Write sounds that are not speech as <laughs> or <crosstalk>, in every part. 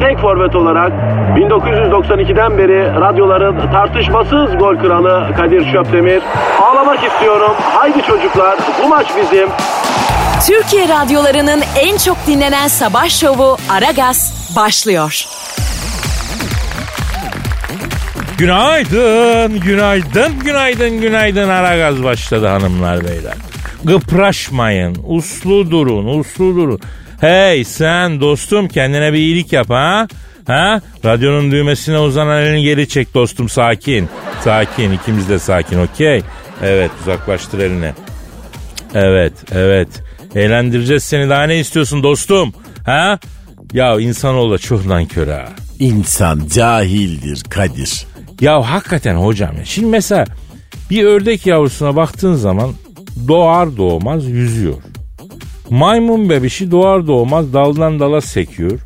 tek forvet olarak 1992'den beri radyoların tartışmasız gol kralı Kadir Şöpdemir. Ağlamak istiyorum. Haydi çocuklar bu maç bizim. Türkiye radyolarının en çok dinlenen sabah şovu Aragaz başlıyor. Günaydın, günaydın, günaydın, günaydın. Ara gaz başladı hanımlar beyler. Gıpraşmayın, uslu durun, uslu durun. Hey sen dostum kendine bir iyilik yap ha. Ha? Radyonun düğmesine uzanan elini geri çek dostum sakin. Sakin ikimiz de sakin okey. Evet uzaklaştır elini. Evet evet. Eğlendireceğiz seni daha ne istiyorsun dostum? Ha? Ya insanoğlu da çok nankör ha. İnsan cahildir Kadir. Ya hakikaten hocam ya. Şimdi mesela bir ördek yavrusuna baktığın zaman doğar doğmaz yüzüyor. Maymun bebişi doğar doğmaz daldan dala sekiyor.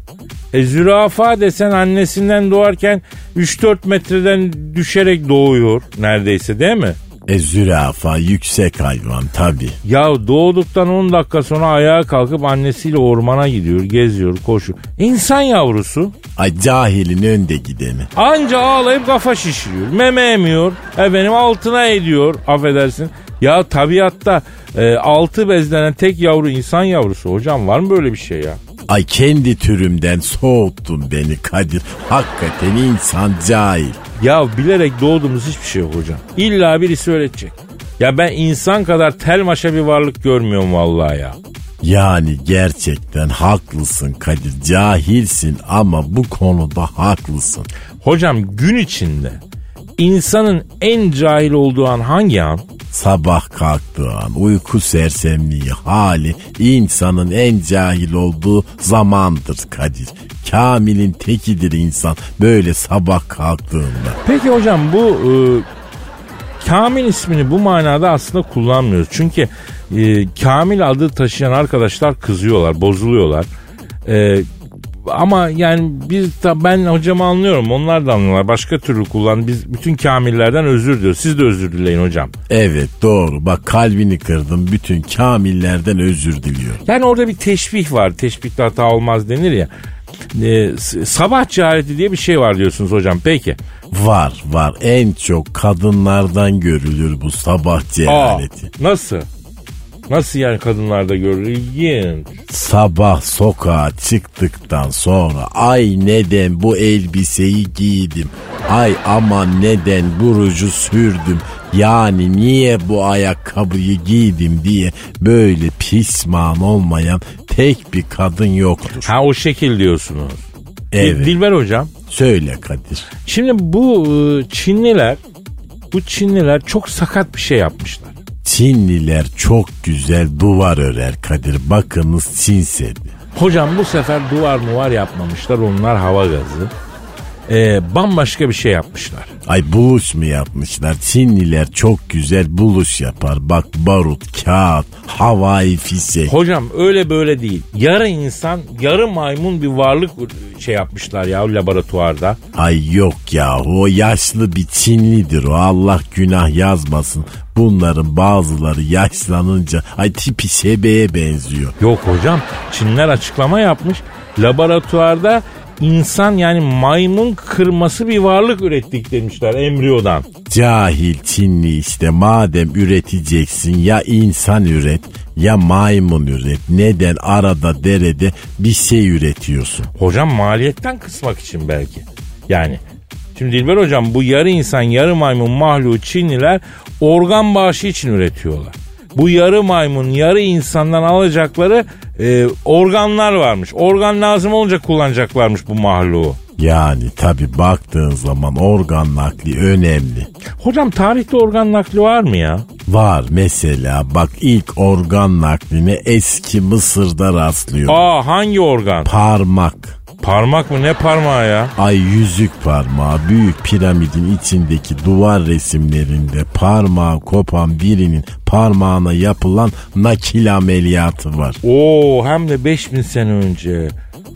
E zürafa desen annesinden doğarken 3-4 metreden düşerek doğuyor neredeyse değil mi? E zürafa yüksek hayvan tabi. Ya doğduktan 10 dakika sonra ayağa kalkıp annesiyle ormana gidiyor, geziyor, koşuyor. İnsan yavrusu Ay cahilin önde gideni. anca ağlayıp kafa şişiriyor. Meme emiyor, efendim altına ediyor affedersin. Ya tabiatta e, altı bezlenen tek yavru insan yavrusu hocam var mı böyle bir şey ya? Ay kendi türümden soğuttun beni Kadir. Hakikaten insan cahil. Ya bilerek doğduğumuz hiçbir şey yok hocam. İlla birisi öğretecek. Ya ben insan kadar tel maşa bir varlık görmüyorum vallahi ya. Yani gerçekten haklısın Kadir. Cahilsin ama bu konuda haklısın. Hocam gün içinde insanın en cahil olduğu an hangi an? Sabah kalktığı an uyku sersemliği hali insanın en cahil olduğu zamandır Kadir. Kamil'in tekidir insan böyle sabah kalktığında. Peki hocam bu e, Kamil ismini bu manada aslında kullanmıyoruz. Çünkü e, Kamil adı taşıyan arkadaşlar kızıyorlar, bozuluyorlar. E, ama yani biz ben hocamı anlıyorum. Onlar da anlıyorlar. Başka türlü kullan. Biz bütün kamillerden özür diyoruz. Siz de özür dileyin hocam. Evet doğru bak kalbini kırdım bütün kamillerden özür diliyor. Yani orada bir teşbih var. Teşbihte hata olmaz denir ya. E, s- sabah cehaleti diye bir şey var diyorsunuz hocam. Peki. Var var en çok kadınlardan görülür bu sabah Aa, cehaleti. nasıl? Nasıl yani kadınlarda görülür? İlginç. Sabah sokağa çıktıktan sonra ay neden bu elbiseyi giydim. Ay aman neden bu ruju sürdüm. Yani niye bu ayakkabıyı giydim diye böyle pişman olmayan tek bir kadın yoktur. Ha o şekil diyorsunuz. Evet. Dil- Dilber hocam. Söyle Kadir. Şimdi bu e, Çinliler bu Çinliler çok sakat bir şey yapmışlar. Çinliler çok güzel duvar örer Kadir. Bakınız Çin Seddi. Hocam bu sefer duvar muvar yapmamışlar onlar hava gazı. E, bambaşka bir şey yapmışlar. Ay buluş mu yapmışlar? Çinliler çok güzel buluş yapar. Bak barut, kağıt, havai fişek. Hocam öyle böyle değil. Yarı insan, yarı maymun bir varlık şey yapmışlar ya laboratuvarda. Ay yok ya o yaşlı bir Çinlidir o Allah günah yazmasın. Bunların bazıları yaşlanınca ay tipi şebeğe benziyor. Yok hocam Çinler açıklama yapmış. Laboratuvarda insan yani maymun kırması bir varlık ürettik demişler embriyodan. Cahil Çinli işte madem üreteceksin ya insan üret ya maymun üret. Neden arada derede bir şey üretiyorsun? Hocam maliyetten kısmak için belki. Yani şimdi Dilber hocam bu yarı insan yarı maymun mahluğu Çinliler organ bağışı için üretiyorlar. Bu yarı maymun yarı insandan alacakları e, organlar varmış. Organ lazım olunca kullanacaklarmış bu mahluğu. Yani tabi baktığın zaman organ nakli önemli. Hocam tarihte organ nakli var mı ya? Var mesela bak ilk organ nakline eski Mısır'da rastlıyor. Aa hangi organ? Parmak. Parmak mı ne parmağı ya? Ay yüzük parmağı büyük piramidin içindeki duvar resimlerinde parmağı kopan birinin parmağına yapılan nakil ameliyatı var. Oo hem de 5000 sene önce.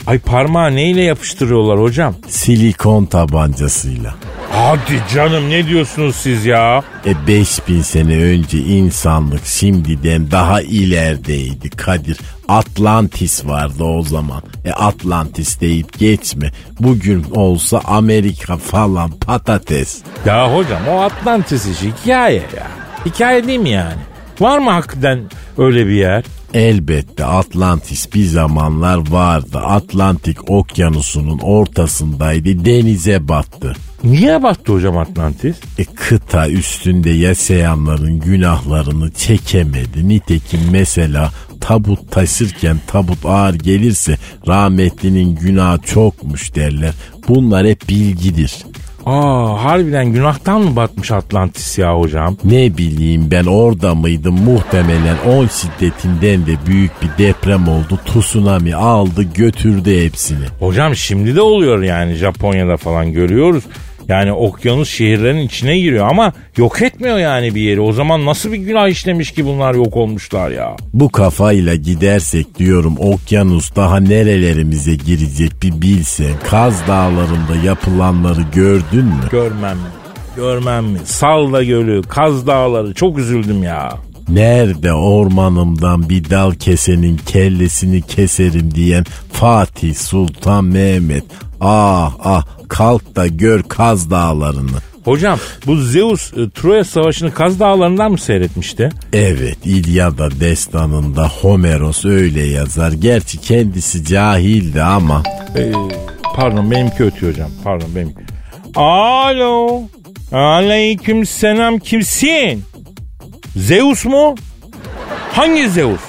Ay parmağı neyle yapıştırıyorlar hocam? Silikon tabancasıyla. Hadi canım ne diyorsunuz siz ya? E 5000 sene önce insanlık şimdiden daha ilerideydi Kadir. Atlantis vardı o zaman. E Atlantis deyip geçme. Bugün olsa Amerika falan patates. Ya hocam o Atlantis işi hikaye ya. Hikaye değil mi yani? Var mı hakikaten öyle bir yer? Elbette Atlantis bir zamanlar vardı. Atlantik okyanusunun ortasındaydı denize battı. Niye battı hocam Atlantis? E, kıta üstünde yaşayanların günahlarını çekemedi. Nitekim mesela tabut taşırken tabut ağır gelirse rahmetlinin günahı çokmuş derler. Bunlar hep bilgidir. Aa harbiden günahtan mı batmış Atlantis ya hocam? Ne bileyim ben orada mıydım muhtemelen 10 şiddetinden de büyük bir deprem oldu. Tsunami aldı götürdü hepsini. Hocam şimdi de oluyor yani Japonya'da falan görüyoruz. Yani okyanus şehirlerin içine giriyor ama yok etmiyor yani bir yeri. O zaman nasıl bir günah işlemiş ki bunlar yok olmuşlar ya? Bu kafayla gidersek diyorum okyanus daha nerelerimize girecek bir bilsen. Kaz dağlarında yapılanları gördün mü? Görmem mi? Görmem mi? Salda Gölü, Kaz Dağları çok üzüldüm ya. Nerede ormanımdan bir dal kesenin kellesini keserim diyen Fatih Sultan Mehmet. Ah ah kalk da gör Kaz Dağlarını. Hocam bu Zeus e, Troya Savaşı'nı Kaz Dağları'ndan mı seyretmişti? Evet İlyada destanında Homeros öyle yazar. Gerçi kendisi cahildi ama. Ee, pardon benimki ötüyor hocam. Pardon benim. Alo. Aleyküm selam kimsin? Zeus mu? Hangi Zeus?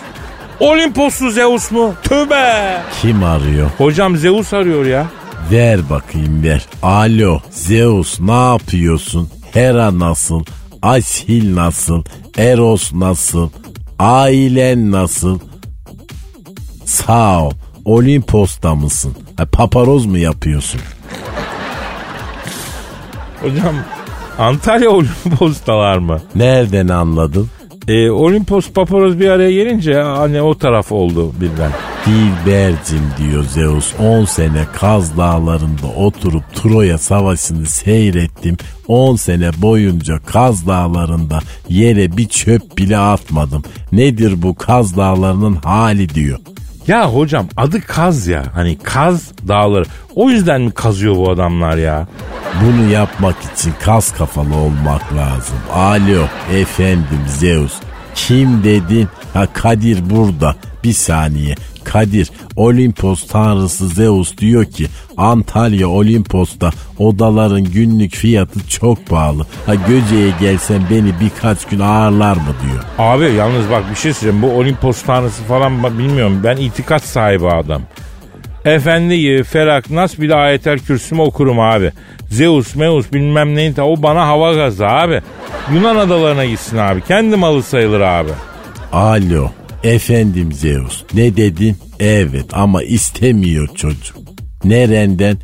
Olimposlu Zeus mu? Tövbe. Kim arıyor? Hocam Zeus arıyor ya. Ver bakayım ver. Alo Zeus ne yapıyorsun? Hera nasıl? Ashil nasıl? Eros nasıl? Ailen nasıl? Sağ ol. Olimpos'ta mısın? Ha, paparoz mu yapıyorsun? Hocam Antalya Olimpos'talar mı? Nereden anladın? Ee, Olimpos Paparoz bir araya gelince hani o taraf oldu birden. Dilbercim diyor Zeus 10 sene Kaz dağlarında oturup Troya savaşını seyrettim. 10 sene boyunca Kaz dağlarında yere bir çöp bile atmadım. Nedir bu Kaz dağlarının hali diyor. Ya hocam adı Kaz ya. Hani Kaz dağları. O yüzden mi kazıyor bu adamlar ya? Bunu yapmak için kas kafalı olmak lazım. Alo efendim Zeus. Kim dedin? Ha Kadir burada. Bir saniye. Kadir Olimpos tanrısı Zeus diyor ki Antalya Olimpos'ta odaların günlük fiyatı çok pahalı. Ha Göce'ye gelsen beni birkaç gün ağırlar mı diyor. Abi yalnız bak bir şey söyleyeyim. Bu Olimpos tanrısı falan bilmiyorum. Ben itikat sahibi adam. Efendi Ferak Nas bir de ayetel kürsümü okurum abi. Zeus, Meus bilmem neyin o bana hava gazı abi. Yunan adalarına gitsin abi. Kendi malı sayılır abi. Alo efendim Zeus ne dedin? Evet ama istemiyor çocuk. Nereden?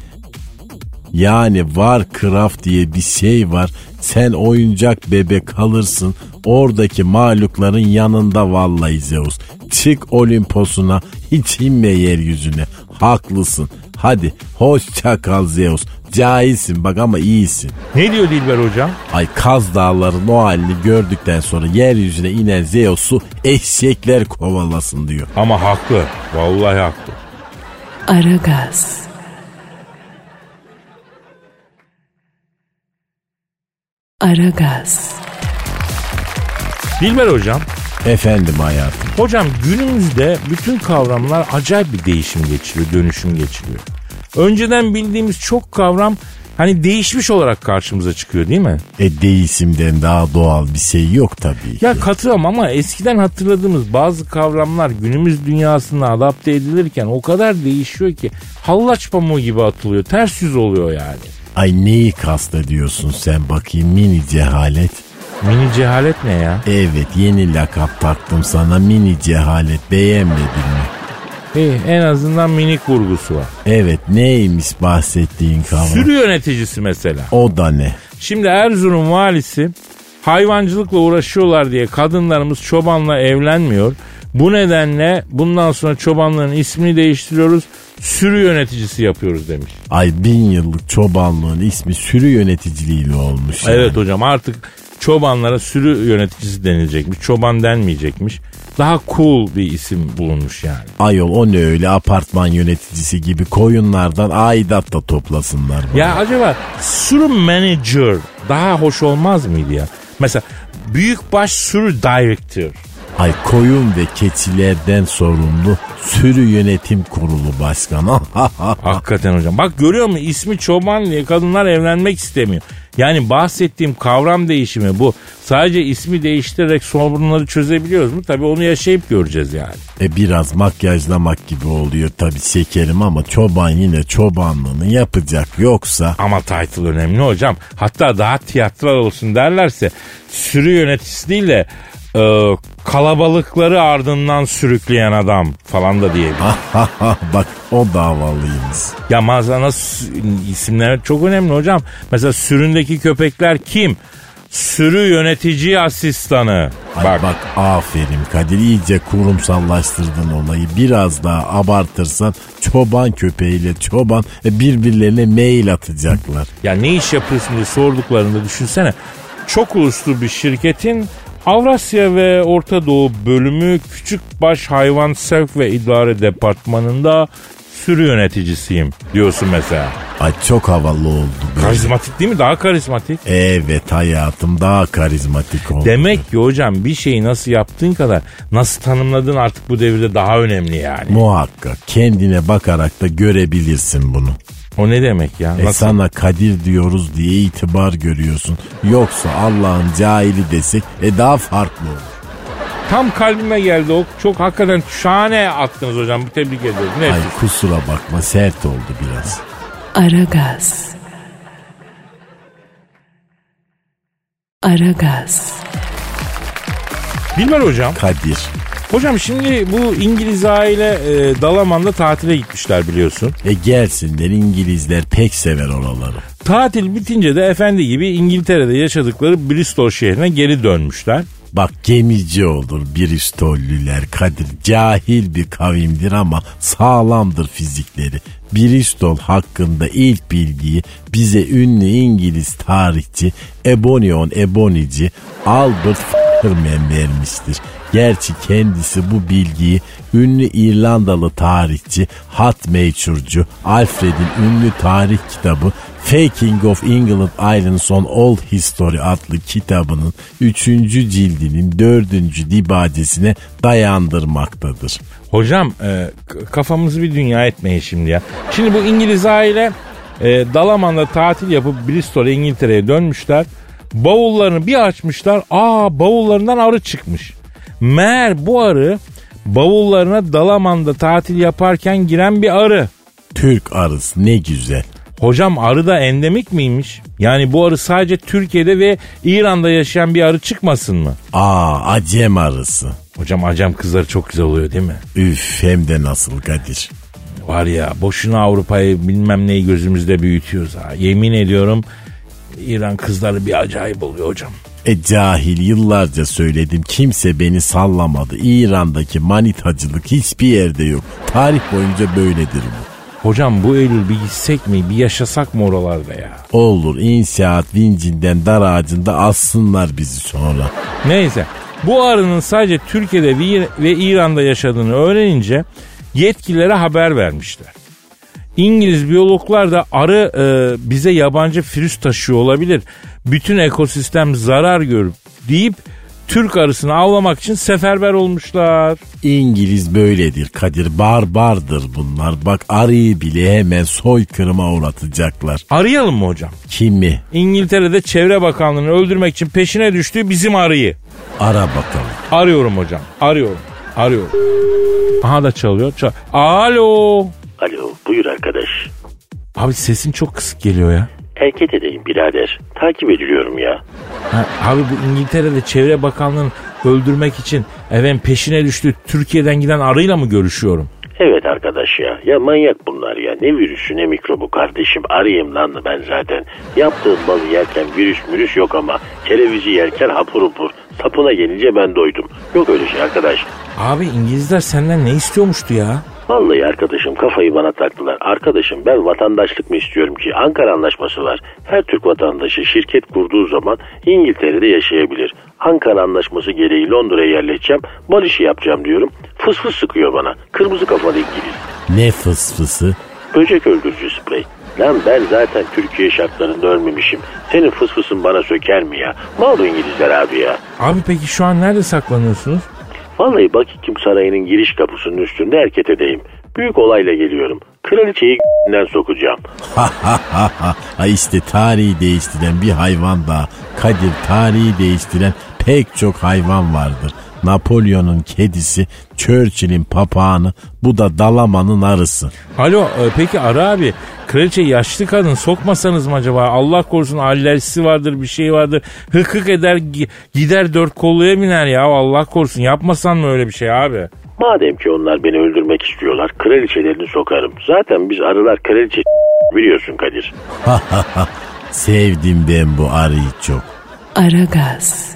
Yani Warcraft diye bir şey var. Sen oyuncak bebek kalırsın. Oradaki mahlukların yanında vallahi Zeus. Çık Olimpos'una hiç inme yeryüzüne. Haklısın. Hadi hoşça kal Zeus. Cahilsin bak ama iyisin. Ne diyor Dilber hocam? Ay Kaz Dağları'nın o halini gördükten sonra yeryüzüne inen Zeus'u eşekler kovalasın diyor. Ama haklı. Vallahi haklı. Aragaz. Aragaz. Dilber hocam. Efendim hayatım. Hocam günümüzde bütün kavramlar acayip bir değişim geçiriyor, dönüşüm geçiriyor. Önceden bildiğimiz çok kavram hani değişmiş olarak karşımıza çıkıyor değil mi? E değişimden daha doğal bir şey yok tabii ki. Ya katılıyorum ama eskiden hatırladığımız bazı kavramlar günümüz dünyasına adapte edilirken o kadar değişiyor ki hallaç pamuğu gibi atılıyor. Ters yüz oluyor yani. Ay neyi kastediyorsun sen bakayım mini cehalet. Mini cehalet ne ya? Evet yeni lakap taktım sana mini cehalet beğenmedin mi? İyi en azından minik vurgusu var. Evet neymiş bahsettiğin kavram? Sürü yöneticisi mesela. O da ne? Şimdi Erzurum valisi hayvancılıkla uğraşıyorlar diye kadınlarımız çobanla evlenmiyor. Bu nedenle bundan sonra çobanların ismini değiştiriyoruz. Sürü yöneticisi yapıyoruz demiş. Ay bin yıllık çobanlığın ismi sürü yöneticiliğiyle olmuş. yani. Evet hocam artık çobanlara sürü yöneticisi denilecekmiş. Çoban denmeyecekmiş. Daha cool bir isim bulunmuş yani. Ayol o ne öyle apartman yöneticisi gibi koyunlardan aidat da toplasınlar. bana. Ya acaba sürü manager daha hoş olmaz mıydı ya? Mesela büyükbaş sürü director. Ay koyun ve keçilerden sorumlu sürü yönetim kurulu başkanı. <laughs> Hakikaten hocam. Bak görüyor musun ismi çoban diye kadınlar evlenmek istemiyor. Yani bahsettiğim kavram değişimi bu. Sadece ismi değiştirerek sorunları çözebiliyoruz mu? Tabii onu yaşayıp göreceğiz yani. e biraz makyajlamak gibi oluyor tabii şekerim ama çoban yine çobanlığını yapacak yoksa Ama title önemli hocam. Hatta daha tiyatral olsun derlerse sürü yöneticisi değil de e, kalabalıkları ardından sürükleyen adam falan da diyebilir. bak o davalıymış. Ya mazana isimler çok önemli hocam. Mesela süründeki köpekler kim? Sürü yönetici asistanı. Ay Bak, bak. aferin Kadir iyice kurumsallaştırdın olayı. Biraz daha abartırsan çoban köpeğiyle çoban e, birbirlerine mail atacaklar. ya ne iş yapıyorsun diye sorduklarında düşünsene. Çok uluslu bir şirketin Avrasya ve Orta Doğu bölümü küçük baş hayvan sevk ve idare departmanında sürü yöneticisiyim diyorsun mesela. Ay çok havalı oldu. böyle. Karizmatik değil mi? Daha karizmatik. Evet hayatım daha karizmatik oldu. Demek ki hocam bir şeyi nasıl yaptığın kadar nasıl tanımladığın artık bu devirde daha önemli yani. Muhakkak kendine bakarak da görebilirsin bunu. O ne demek ya? E Nasıl? sana Kadir diyoruz diye itibar görüyorsun. Yoksa Allah'ın cahili desek e daha farklı olur. Tam kalbime geldi o. Çok hakikaten şahane attınız hocam. Tebrik ediyorum. Nefis. Ay kusura bakma sert oldu biraz. Aragaz. Aragaz. Bilmem hocam. Kadir. Hocam şimdi bu İngiliz aile e, Dalaman'da tatile gitmişler biliyorsun. E gelsinler İngilizler pek sever oraları. Tatil bitince de efendi gibi İngiltere'de yaşadıkları Bristol şehrine geri dönmüşler. Bak gemici olur Bristollüler Kadir. Cahil bir kavimdir ama sağlamdır fizikleri. Bristol hakkında ilk bilgiyi bize ünlü İngiliz tarihçi Ebonion Ebonici Albert F***man vermiştir. Gerçi kendisi bu bilgiyi ünlü İrlandalı tarihçi Hat Meçhurcu Alfred'in ünlü tarih kitabı Faking of England Islands on Old History adlı kitabının 3. cildinin 4. dibacesine dayandırmaktadır. Hocam e, kafamızı bir dünya etmeyin şimdi ya. Şimdi bu İngiliz aile e, Dalaman'da tatil yapıp Bristol'a İngiltere'ye dönmüşler. Bavullarını bir açmışlar. Aa bavullarından arı çıkmış. Meğer bu arı bavullarına Dalaman'da tatil yaparken giren bir arı. Türk arısı ne güzel. Hocam arı da endemik miymiş? Yani bu arı sadece Türkiye'de ve İran'da yaşayan bir arı çıkmasın mı? Aa acem arısı. Hocam acem kızları çok güzel oluyor değil mi? Üf hem de nasıl Kadir. Var ya boşuna Avrupa'yı bilmem neyi gözümüzde büyütüyoruz ha. Yemin ediyorum İran kızları bir acayip oluyor hocam. E cahil yıllarca söyledim kimse beni sallamadı. İran'daki manitacılık hiçbir yerde yok. Tarih boyunca böyledir bu. Hocam bu Eylül bir gitsek mi bir yaşasak mı oralarda ya? Olur inşaat vincinden dar ağacında assınlar bizi sonra. Neyse bu arının sadece Türkiye'de ve- İran'da yaşadığını öğrenince yetkililere haber vermişler. İngiliz biyologlar da arı e, bize yabancı virüs taşıyor olabilir. Bütün ekosistem zarar görüp deyip Türk arısını avlamak için seferber olmuşlar. İngiliz böyledir Kadir barbardır bunlar. Bak arıyı bile hemen soykırıma uğratacaklar. Arayalım mı hocam? Kimi? İngiltere'de Çevre Bakanlığı'nı öldürmek için peşine düştüğü bizim arıyı. Ara bakalım. Arıyorum hocam. Arıyorum. Arıyorum. Aha da çalıyor. Çal Alo. Alo buyur arkadaş. Abi sesin çok kısık geliyor ya. Hareket edeyim birader. Takip ediliyorum ya. Ha, abi bu İngiltere'de Çevre Bakanlığı'nı öldürmek için efendim peşine düştü Türkiye'den giden arıyla mı görüşüyorum? Evet arkadaş ya. Ya manyak bunlar ya. Ne virüsü ne mikrobu kardeşim. Arayayım lan ben zaten. Yaptığım balı yerken virüs mürüs yok ama kerevizi yerken hapur hapur. Sapına gelince ben doydum. Yok öyle şey arkadaş. Abi İngilizler senden ne istiyormuştu ya? Vallahi arkadaşım kafayı bana taktılar. Arkadaşım ben vatandaşlık mı istiyorum ki? Ankara Anlaşması var. Her Türk vatandaşı şirket kurduğu zaman İngiltere'de yaşayabilir. Ankara Anlaşması gereği Londra'ya yerleşeceğim. Bal işi yapacağım diyorum. Fıs fıs sıkıyor bana. Kırmızı kafalı İngiliz. Ne fısfısı? Böcek öldürücü sprey. Lan ben zaten Türkiye şartlarında ölmemişim. Senin fıs fısın bana söker mi ya? Mal İngilizler abi ya. Abi peki şu an nerede saklanıyorsunuz? Vallahi Buckingham Sarayı'nın giriş kapısının üstünde hareketedeyim. Büyük olayla geliyorum. Kraliçeyi g***den <laughs> sokacağım. ha işte tarihi değiştiren bir hayvan daha. Kadir tarihi değiştiren pek çok hayvan vardır. Napolyon'un kedisi, Churchill'in papağanı, bu da Dalaman'ın arısı. Alo e, peki Ara abi kraliçe yaşlı kadın sokmasanız mı acaba? Allah korusun alerjisi vardır bir şey vardır. Hık hık eder gi- gider dört kolluya biner ya Allah korusun. Yapmasan mı öyle bir şey abi? Madem ki onlar beni öldürmek istiyorlar, kraliçelerini sokarım. Zaten biz arılar kraliçe <laughs> biliyorsun Kadir. <laughs> Sevdim ben bu arıyı çok. Aragaz.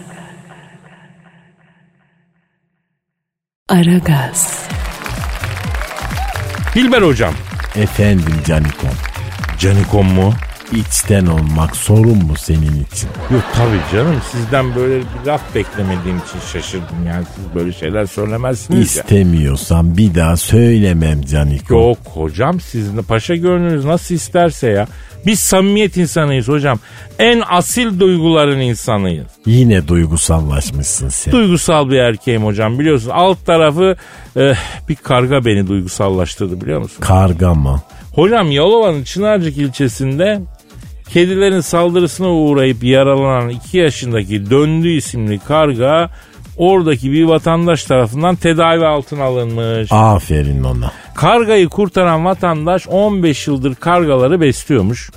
Aragaz. Dilber hocam. Efendim Canikom. Canikom mu? İçten olmak sorun mu senin için? Yok tabii canım sizden böyle bir laf beklemediğim için şaşırdım yani siz böyle şeyler söylemezsiniz ya. İstemiyorsan bir daha söylemem Canikom. Yok hocam de paşa gönlünüz nasıl isterse ya. Biz samimiyet insanıyız hocam. En asil duyguların insanıyız. Yine duygusallaşmışsın sen. Duygusal bir erkeğim hocam biliyorsun. Alt tarafı eh, bir karga beni duygusallaştırdı biliyor musun? Karga mı? Hocam Yalova'nın Çınarcık ilçesinde kedilerin saldırısına uğrayıp yaralanan 2 yaşındaki Döndü isimli karga oradaki bir vatandaş tarafından tedavi altına alınmış. Aferin ona. Kargayı kurtaran vatandaş 15 yıldır kargaları besliyormuş.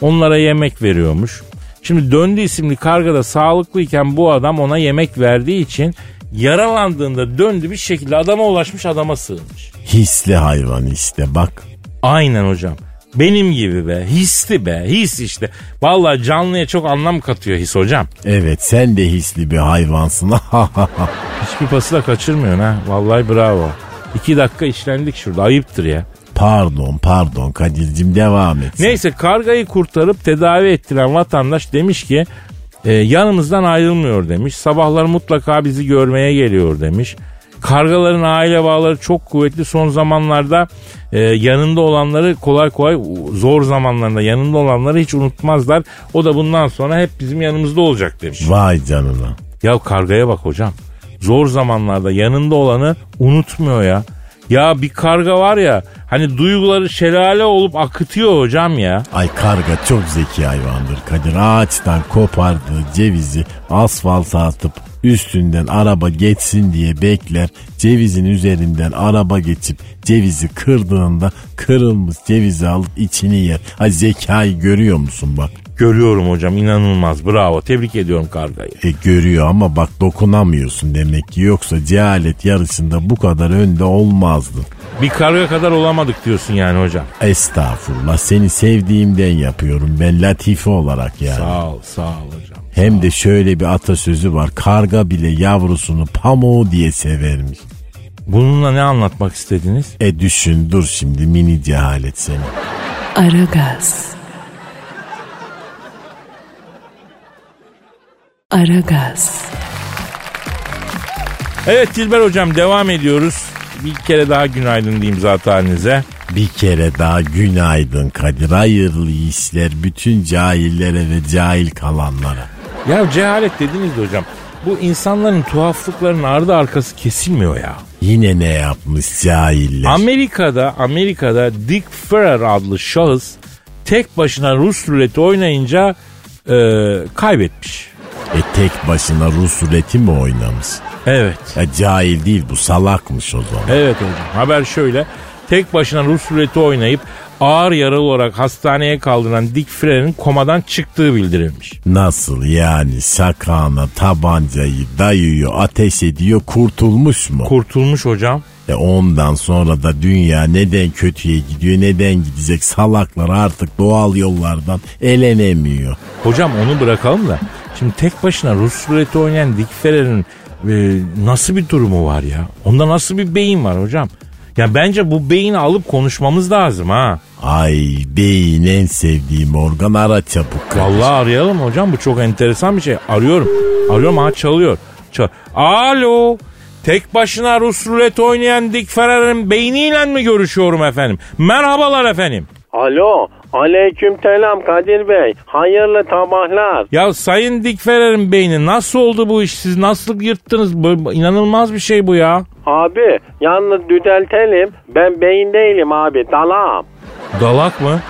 Onlara yemek veriyormuş. Şimdi Döndü isimli karga da sağlıklıyken bu adam ona yemek verdiği için yaralandığında döndü bir şekilde adama ulaşmış adama sığınmış. Hisli hayvan işte bak. Aynen hocam. Benim gibi be. Hisli be. His işte. Vallahi canlıya çok anlam katıyor his hocam. Evet sen de hisli bir hayvansın. <laughs> Hiçbir pası da kaçırmıyorsun ha. Vallahi bravo. İki dakika işlendik şurada. Ayıptır ya. pardon pardon Kadir'cim devam et. Neyse kargayı kurtarıp tedavi ettiren vatandaş demiş ki e, yanımızdan ayrılmıyor demiş. Sabahlar mutlaka bizi görmeye geliyor demiş. Kargaların aile bağları çok kuvvetli. Son zamanlarda e, yanında olanları kolay kolay zor zamanlarında yanında olanları hiç unutmazlar. O da bundan sonra hep bizim yanımızda olacak demiş. Vay canına. Ya kargaya bak hocam. Zor zamanlarda yanında olanı unutmuyor ya. Ya bir karga var ya hani duyguları şelale olup akıtıyor hocam ya. Ay karga çok zeki hayvandır Kadir. Ağaçtan kopardığı cevizi asfalta atıp üstünden araba geçsin diye bekler. Cevizin üzerinden araba geçip cevizi kırdığında kırılmış cevizi alıp içini yer. Ay zekayı görüyor musun bak. Görüyorum hocam inanılmaz bravo tebrik ediyorum kargayı. E görüyor ama bak dokunamıyorsun demek ki. Yoksa cehalet yarışında bu kadar önde olmazdın. Bir karga kadar olamadık diyorsun yani hocam. Estağfurullah seni sevdiğimden yapıyorum ben latife olarak yani. Sağ ol sağ ol hocam. Hem de şöyle bir atasözü var. Karga bile yavrusunu pamuğu diye severmiş. Bununla ne anlatmak istediniz? E düşün dur şimdi mini cehalet seni. Aragaz. Aragaz. Evet Dilber hocam devam ediyoruz. Bir kere daha günaydın diyeyim zat halinize. Bir kere daha günaydın Kadir. Hayırlı işler bütün cahillere ve cahil kalanlara. Ya cehalet dediniz de hocam. bu insanların tuhaflıklarının ardı arkası kesilmiyor ya. Yine ne yapmış cahiller? Amerika'da Amerika'da Dick Ferrer adlı şahıs tek başına Rus ruleti oynayınca e, kaybetmiş. e tek başına Rus ruleti mi oynamış? Evet. Ya cahil değil bu salakmış o zaman. Evet hocam. Haber şöyle. Tek başına Rus ruleti oynayıp ağır yaralı olarak hastaneye kaldırılan Dick Ferrer'in komadan çıktığı bildirilmiş. Nasıl yani şakağına tabancayı dayıyor ateş ediyor kurtulmuş mu? Kurtulmuş hocam. E ondan sonra da dünya neden kötüye gidiyor neden gidecek salaklar artık doğal yollardan elenemiyor. Hocam onu bırakalım da. Şimdi tek başına Rus ruleti oynayan Dick Ferrer'in e, nasıl bir durumu var ya? Onda nasıl bir beyin var hocam? Ya bence bu beyni alıp konuşmamız lazım ha. Ay beyin en sevdiğim organ ara çabuk. Vallahi arayalım hocam bu çok enteresan bir şey. Arıyorum. Arıyorum ha çalıyor. Çal Alo. Tek başına Rus rulet oynayan Dick Ferrer'in beyniyle mi görüşüyorum efendim? Merhabalar efendim. Alo. Aleyküm selam Kadir Bey. Hayırlı sabahlar. Ya Sayın Dick Ferrer'in beyni nasıl oldu bu iş? Siz nasıl yırttınız? Böyle, inanılmaz bir şey bu ya. Abi yalnız düzeltelim. Ben beyin değilim abi dalağım. Dalak mı?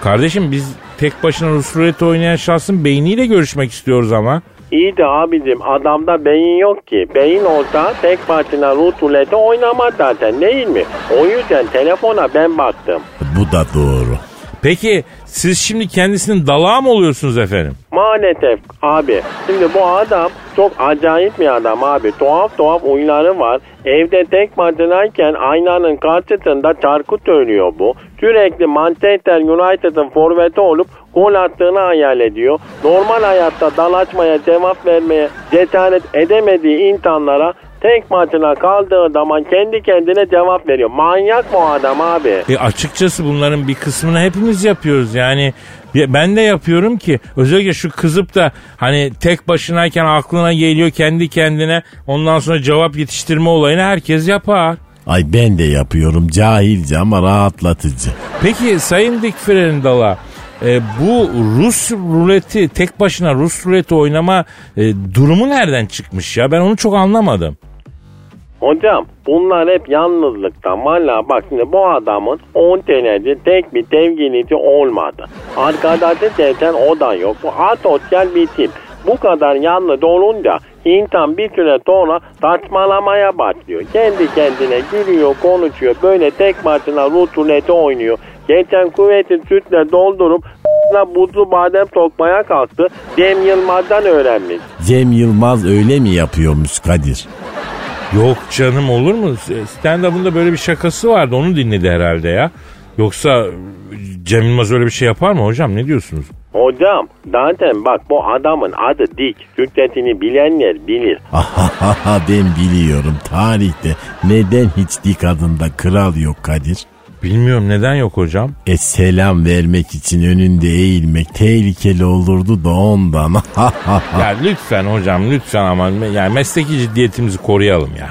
Kardeşim biz tek başına Rus rulet oynayan şahsın beyniyle görüşmek istiyoruz ama. İyi de abicim adamda beyin yok ki. Beyin olsa tek başına rutulete oynamaz zaten değil mi? O yüzden telefona ben baktım. Bu da doğru. Peki siz şimdi kendisinin dalağı mı oluyorsunuz efendim? Maalesef abi. Şimdi bu adam çok acayip bir adam abi. Tuhaf tuhaf huyları var. Evde tek başınayken aynanın karşısında şarkı söylüyor bu. Sürekli Manchester United'ın forveti olup gol attığını hayal ediyor. Normal hayatta dalaşmaya, cevap vermeye cesaret edemediği insanlara tek başına kaldığı zaman kendi kendine cevap veriyor. Manyak mı o adam abi? E açıkçası bunların bir kısmını hepimiz yapıyoruz. Yani ya ben de yapıyorum ki özellikle şu kızıp da hani tek başınayken aklına geliyor kendi kendine ondan sonra cevap yetiştirme olayını herkes yapar. Ay ben de yapıyorum cahilce ama rahatlatıcı. Peki Sayın Dick Ferrer'in dala e, bu Rus ruleti tek başına Rus ruleti oynama e, durumu nereden çıkmış ya ben onu çok anlamadım. Hocam bunlar hep yalnızlıktan. Valla bak şimdi bu adamın 10 senedir tek bir sevgilisi olmadı. Arkadaşı desen o da yok. Bu asosyal bir tip. Bu kadar yalnız olunca insan bir süre sonra saçmalamaya başlıyor. Kendi kendine gülüyor, konuşuyor. Böyle tek başına rutuleti oynuyor. Geçen kuvveti sütle doldurup buzlu badem sokmaya kalktı. Cem Yılmaz'dan öğrenmiş. Cem Yılmaz öyle mi yapıyormuş Kadir? Yok canım olur mu? Stand-up'ında böyle bir şakası vardı onu dinledi herhalde ya. Yoksa Cem Yılmaz öyle bir şey yapar mı hocam ne diyorsunuz? Hocam zaten bak bu adamın adı Dik. Türkçesini bilenler bilir. Ben biliyorum tarihte neden hiç dik adında kral yok Kadir? Bilmiyorum neden yok hocam? E selam vermek için önünde eğilmek tehlikeli olurdu da ondan. <laughs> ya lütfen hocam lütfen ama yani mesleki ciddiyetimizi koruyalım ya.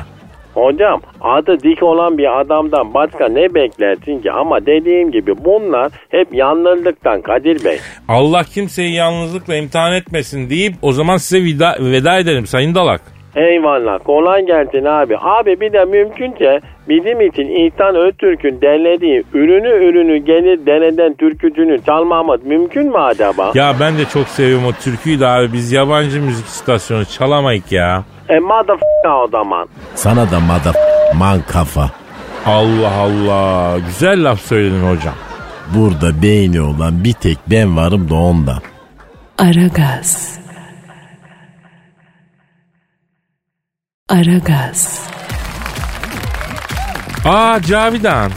Hocam adı dik olan bir adamdan başka ne beklersin ki? Ama dediğim gibi bunlar hep yalnızlıktan Kadir Bey. Allah kimseyi yalnızlıkla imtihan etmesin deyip o zaman size veda, veda edelim Sayın Dalak. Eyvallah kolay gelsin abi. Abi bir de mümkünse bizim için İhsan Öztürk'ün derlediği ürünü ürünü gelir dereden türkücünü çalmamız mümkün mü acaba? Ya ben de çok seviyorum o türküyü de abi biz yabancı müzik istasyonu çalamayık ya. E motherfucker o zaman. Sana da mother man kafa. Allah Allah güzel laf söyledin hocam. Burada beyni olan bir tek ben varım da ondan. Aragaz. Aragaz. Aa Cavidan.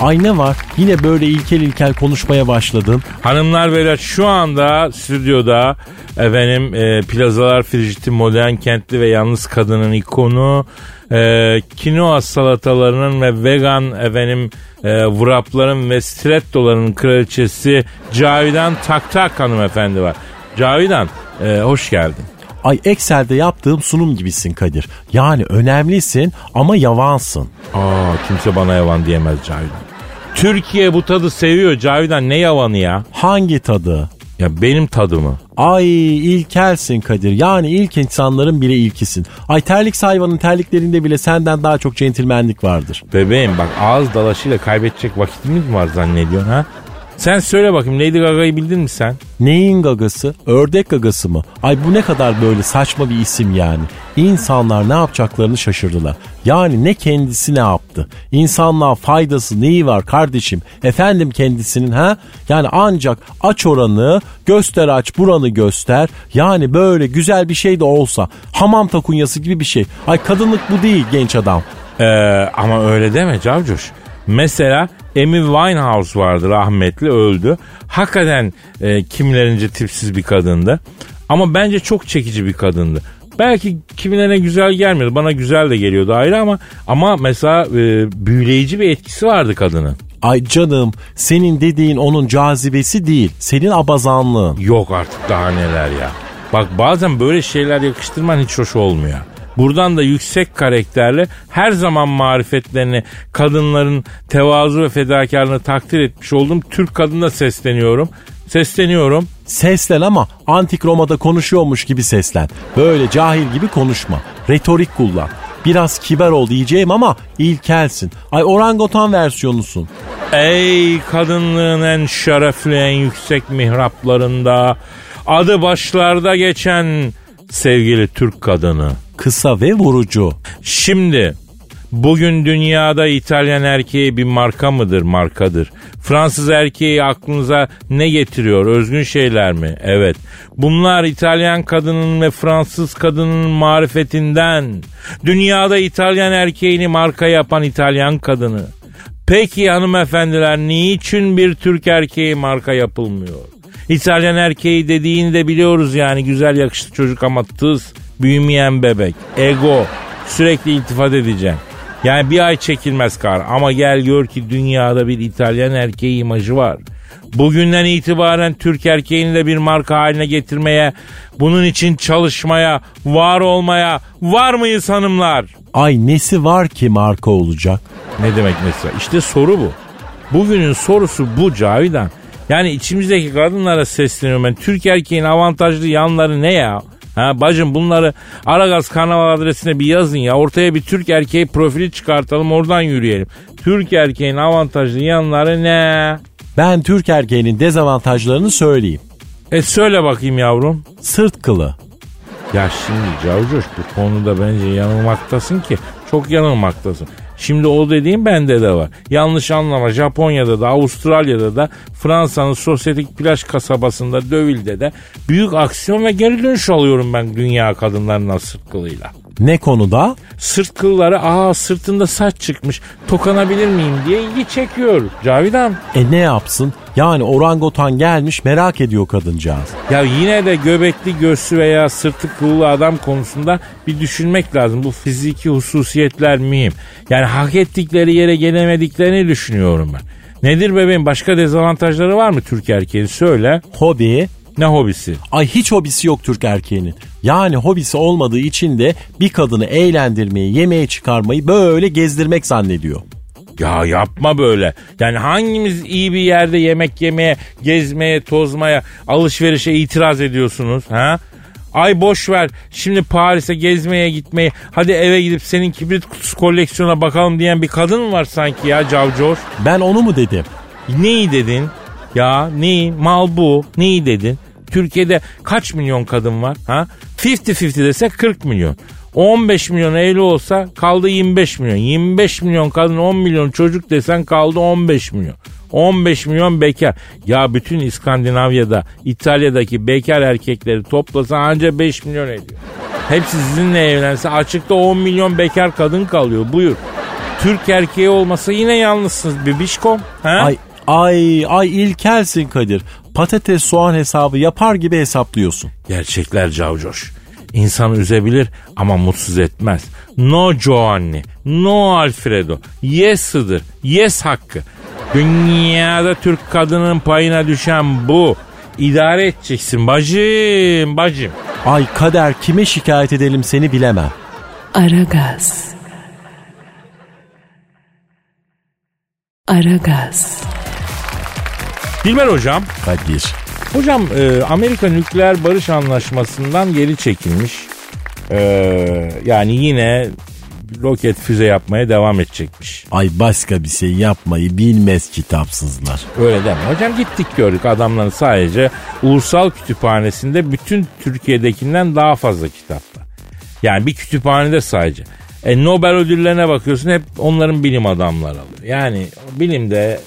Ay ne var? Yine böyle ilkel ilkel konuşmaya başladın. Hanımlar beyler şu anda stüdyoda efendim e, plazalar frijiti modern kentli ve yalnız kadının ikonu e, kinoa salatalarının ve vegan efendim e, wrapların ve stilettoların kraliçesi Cavidan Taktak hanımefendi var. Cavidan e, hoş geldin. Ay Excel'de yaptığım sunum gibisin Kadir. Yani önemlisin ama yavansın. Aa kimse bana yavan diyemez Cavidan. Türkiye bu tadı seviyor Cavidan ne yavanı ya? Hangi tadı? Ya benim tadımı. Ay ilkelsin Kadir. Yani ilk insanların bile ilkisin. Ay terlik hayvanın terliklerinde bile senden daha çok centilmenlik vardır. Bebeğim bak ağız dalaşıyla kaybedecek vakitimiz mi var zannediyorsun ha? Sen söyle bakayım Lady Gaga'yı bildin mi sen? Neyin gagası? Ördek gagası mı? Ay bu ne kadar böyle saçma bir isim yani. İnsanlar ne yapacaklarını şaşırdılar. Yani ne kendisi ne yaptı? İnsanlığa faydası neyi var kardeşim? Efendim kendisinin ha? Yani ancak aç oranı, göster aç buranı göster. Yani böyle güzel bir şey de olsa hamam takunyası gibi bir şey. Ay kadınlık bu değil genç adam. Ee, ama öyle deme Cavcoş. Mesela Amy Winehouse vardı rahmetli öldü. Hakikaten e, kimilerince tipsiz bir kadındı. Ama bence çok çekici bir kadındı. Belki kimilerine güzel gelmiyordu. Bana güzel de geliyordu ayrı ama ama mesela e, büyüleyici bir etkisi vardı kadının. Ay canım senin dediğin onun cazibesi değil. Senin abazanlığın. Yok artık daha neler ya. Bak bazen böyle şeyler yakıştırman hiç hoş olmuyor. Buradan da yüksek karakterli her zaman marifetlerini kadınların tevazu ve fedakarlığını takdir etmiş olduğum Türk kadına sesleniyorum. Sesleniyorum. Seslen ama antik Roma'da konuşuyormuş gibi seslen. Böyle cahil gibi konuşma. Retorik kullan. Biraz kibar ol diyeceğim ama ilkelsin. Ay orangutan versiyonusun. Ey kadınlığın en şerefli en yüksek mihraplarında adı başlarda geçen sevgili Türk kadını. Kısa ve vurucu. Şimdi bugün dünyada İtalyan erkeği bir marka mıdır? Markadır. Fransız erkeği aklınıza ne getiriyor? Özgün şeyler mi? Evet. Bunlar İtalyan kadının ve Fransız kadının marifetinden. Dünyada İtalyan erkeğini marka yapan İtalyan kadını. Peki hanımefendiler niçin bir Türk erkeği marka yapılmıyor? İtalyan erkeği dediğini de biliyoruz yani güzel yakışıklı çocuk ama tız, büyümeyen bebek, ego, sürekli iltifat edeceğim. Yani bir ay çekilmez kar ama gel gör ki dünyada bir İtalyan erkeği imajı var. Bugünden itibaren Türk erkeğini de bir marka haline getirmeye, bunun için çalışmaya, var olmaya var mıyız hanımlar? Ay nesi var ki marka olacak? Ne demek mesela? İşte soru bu. Bugünün sorusu bu Cavidan. Yani içimizdeki kadınlara sesleniyorum ben. Türk erkeğin avantajlı yanları ne ya? Ha bacım bunları Aragaz Karnaval adresine bir yazın ya. Ortaya bir Türk erkeği profili çıkartalım oradan yürüyelim. Türk erkeğin avantajlı yanları ne? Ben Türk erkeğinin dezavantajlarını söyleyeyim. E söyle bakayım yavrum. Sırt kılı. Ya şimdi Cavcoş bu konuda bence yanılmaktasın ki çok yanılmaktasın. Şimdi o dediğim bende de var. Yanlış anlama Japonya'da da Avustralya'da da Fransa'nın sosyetik plaj kasabasında Döville'de de büyük aksiyon ve geri dönüş alıyorum ben dünya kadınlarının sırt kılıyla. Ne konuda? Sırt kılları aa sırtında saç çıkmış tokanabilir miyim diye ilgi çekiyor Cavidan. E ne yapsın? Yani orangutan gelmiş merak ediyor kadıncağız. Ya yine de göbekli göğsü veya sırtı kıllı adam konusunda bir düşünmek lazım. Bu fiziki hususiyetler mühim. Yani hak ettikleri yere gelemediklerini düşünüyorum ben. Nedir bebeğim başka dezavantajları var mı Türk erkeği söyle. Hobi. Ne hobisi? Ay hiç hobisi yok Türk erkeğinin. Yani hobisi olmadığı için de bir kadını eğlendirmeyi, yemeğe çıkarmayı böyle gezdirmek zannediyor. Ya yapma böyle. Yani hangimiz iyi bir yerde yemek yemeye, gezmeye, tozmaya, alışverişe itiraz ediyorsunuz ha? Ay boş ver. Şimdi Paris'e gezmeye gitmeyi, hadi eve gidip senin kibrit kutusu koleksiyona bakalım diyen bir kadın mı var sanki ya Cavcor? Ben onu mu dedim? Neyi dedin? Ya neyi? Mal bu. Neyi dedin? Türkiye'de kaç milyon kadın var? Ha? 50-50 desek 40 milyon. 15 milyon evli olsa kaldı 25 milyon. 25 milyon kadın 10 milyon çocuk desen kaldı 15 milyon. 15 milyon bekar. Ya bütün İskandinavya'da, İtalya'daki bekar erkekleri toplasa anca 5 milyon ediyor. Hepsi sizinle evlense açıkta 10 milyon bekar kadın kalıyor. Buyur. Türk erkeği olmasa yine yalnızsınız bibişkom. Ha? Ay ay ay ilkelsin Kadir. Patates soğan hesabı yapar gibi hesaplıyorsun. Gerçekler cavcoş. İnsanı üzebilir ama mutsuz etmez. No Giovanni, no Alfredo. Yes'ıdır, yes hakkı. Dünyada Türk kadının payına düşen bu. İdare edeceksin bacım, bacım. Ay kader kime şikayet edelim seni bilemem. Aragaz. Aragaz. Dilber hocam, Kadir. Hocam e, Amerika nükleer barış anlaşmasından geri çekilmiş. E, yani yine roket füze yapmaya devam edecekmiş. Ay başka bir şey yapmayı bilmez kitapsızlar. Öyle deme. Hocam gittik gördük adamların sadece ulusal kütüphanesinde bütün Türkiye'dekinden daha fazla kitap var. Yani bir kütüphanede sadece. E, Nobel ödüllerine bakıyorsun hep onların bilim adamları alıyor. Yani bilimde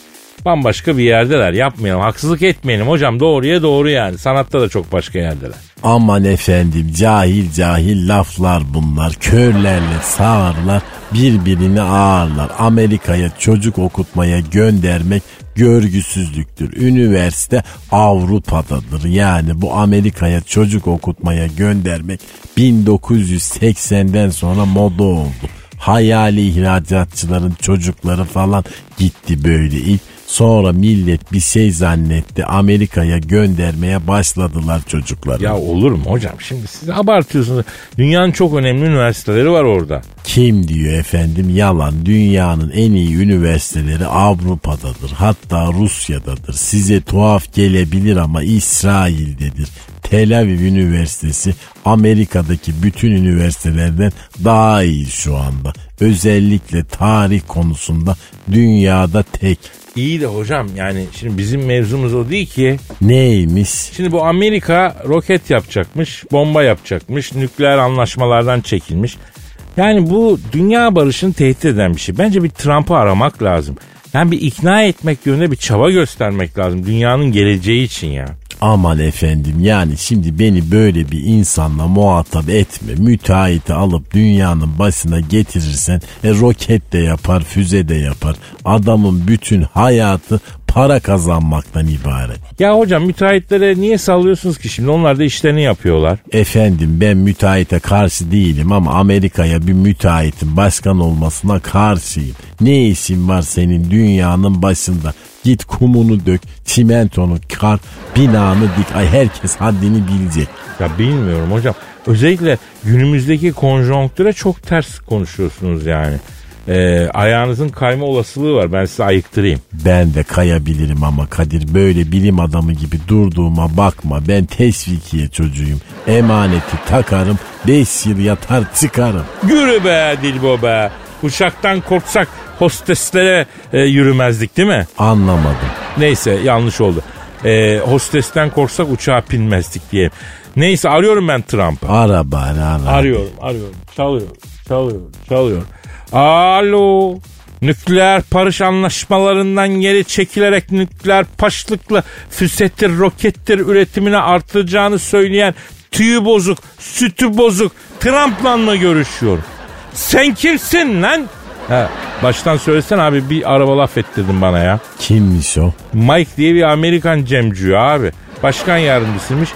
bambaşka bir yerdeler. Yapmayalım. Haksızlık etmeyelim hocam. Doğruya doğru yani. Sanatta da çok başka yerdeler. Aman efendim cahil cahil laflar bunlar. Körlerle sağırlar birbirini ağırlar. Amerika'ya çocuk okutmaya göndermek görgüsüzlüktür. Üniversite Avrupa'dadır. Yani bu Amerika'ya çocuk okutmaya göndermek 1980'den sonra moda oldu. Hayali ihracatçıların çocukları falan gitti böyle ilk. Sonra millet bir şey zannetti Amerika'ya göndermeye başladılar çocukları. Ya olur mu hocam? Şimdi siz abartıyorsunuz. Dünyanın çok önemli üniversiteleri var orada. Kim diyor efendim yalan dünyanın en iyi üniversiteleri Avrupa'dadır hatta Rusya'dadır size tuhaf gelebilir ama İsrail'dedir. Tel Aviv Üniversitesi Amerika'daki bütün üniversitelerden daha iyi şu anda. Özellikle tarih konusunda dünyada tek. İyi de hocam yani şimdi bizim mevzumuz o değil ki. Neymiş? Şimdi bu Amerika roket yapacakmış, bomba yapacakmış, nükleer anlaşmalardan çekilmiş. Yani bu dünya barışını tehdit eden bir şey. Bence bir Trump'ı aramak lazım. Yani bir ikna etmek yönünde bir çaba göstermek lazım. Dünyanın geleceği için ya. Aman efendim yani şimdi beni böyle bir insanla muhatap etme. Müteahhiti alıp dünyanın başına getirirsen e, roket de yapar, füze de yapar. Adamın bütün hayatı para kazanmaktan ibaret. Ya hocam müteahhitlere niye sallıyorsunuz ki şimdi? Onlar da işlerini yapıyorlar. Efendim ben müteahhite karşı değilim ama Amerika'ya bir müteahhitin başkan olmasına karşıyım. Ne işin var senin dünyanın başında? Git kumunu dök, çimentonu kar, binanı dik. Ay herkes haddini bilecek. Ya bilmiyorum hocam. Özellikle günümüzdeki konjonktüre çok ters konuşuyorsunuz yani. Ee, ayağınızın kayma olasılığı var. Ben size ayıktırayım. Ben de kayabilirim ama Kadir böyle bilim adamı gibi durduğuma bakma. Ben teşvikiye çocuğuyum. Emaneti takarım, 5 yıl yatar çıkarım. Yürü be Dilbo be. Uçaktan korksak hosteslere e, yürümezdik değil mi? Anlamadım. Neyse yanlış oldu. E, hostesten korksak uçağa binmezdik diye. Neyse arıyorum ben Trump'ı. Ara bari ara. Arıyorum arıyorum. Çalıyor çalıyor çalıyor. Alo. Nükleer barış anlaşmalarından geri çekilerek nükleer paşlıkla füsetir, rokettir üretimini artıracağını söyleyen tüyü bozuk, sütü bozuk Trump'la mı görüşüyor? Sen kimsin lan? Ha, baştan söylesen abi bir araba laf ettirdin bana ya. Kimmiş o? Mike diye bir Amerikan cemcüğü abi. Başkan yardımcısıymış.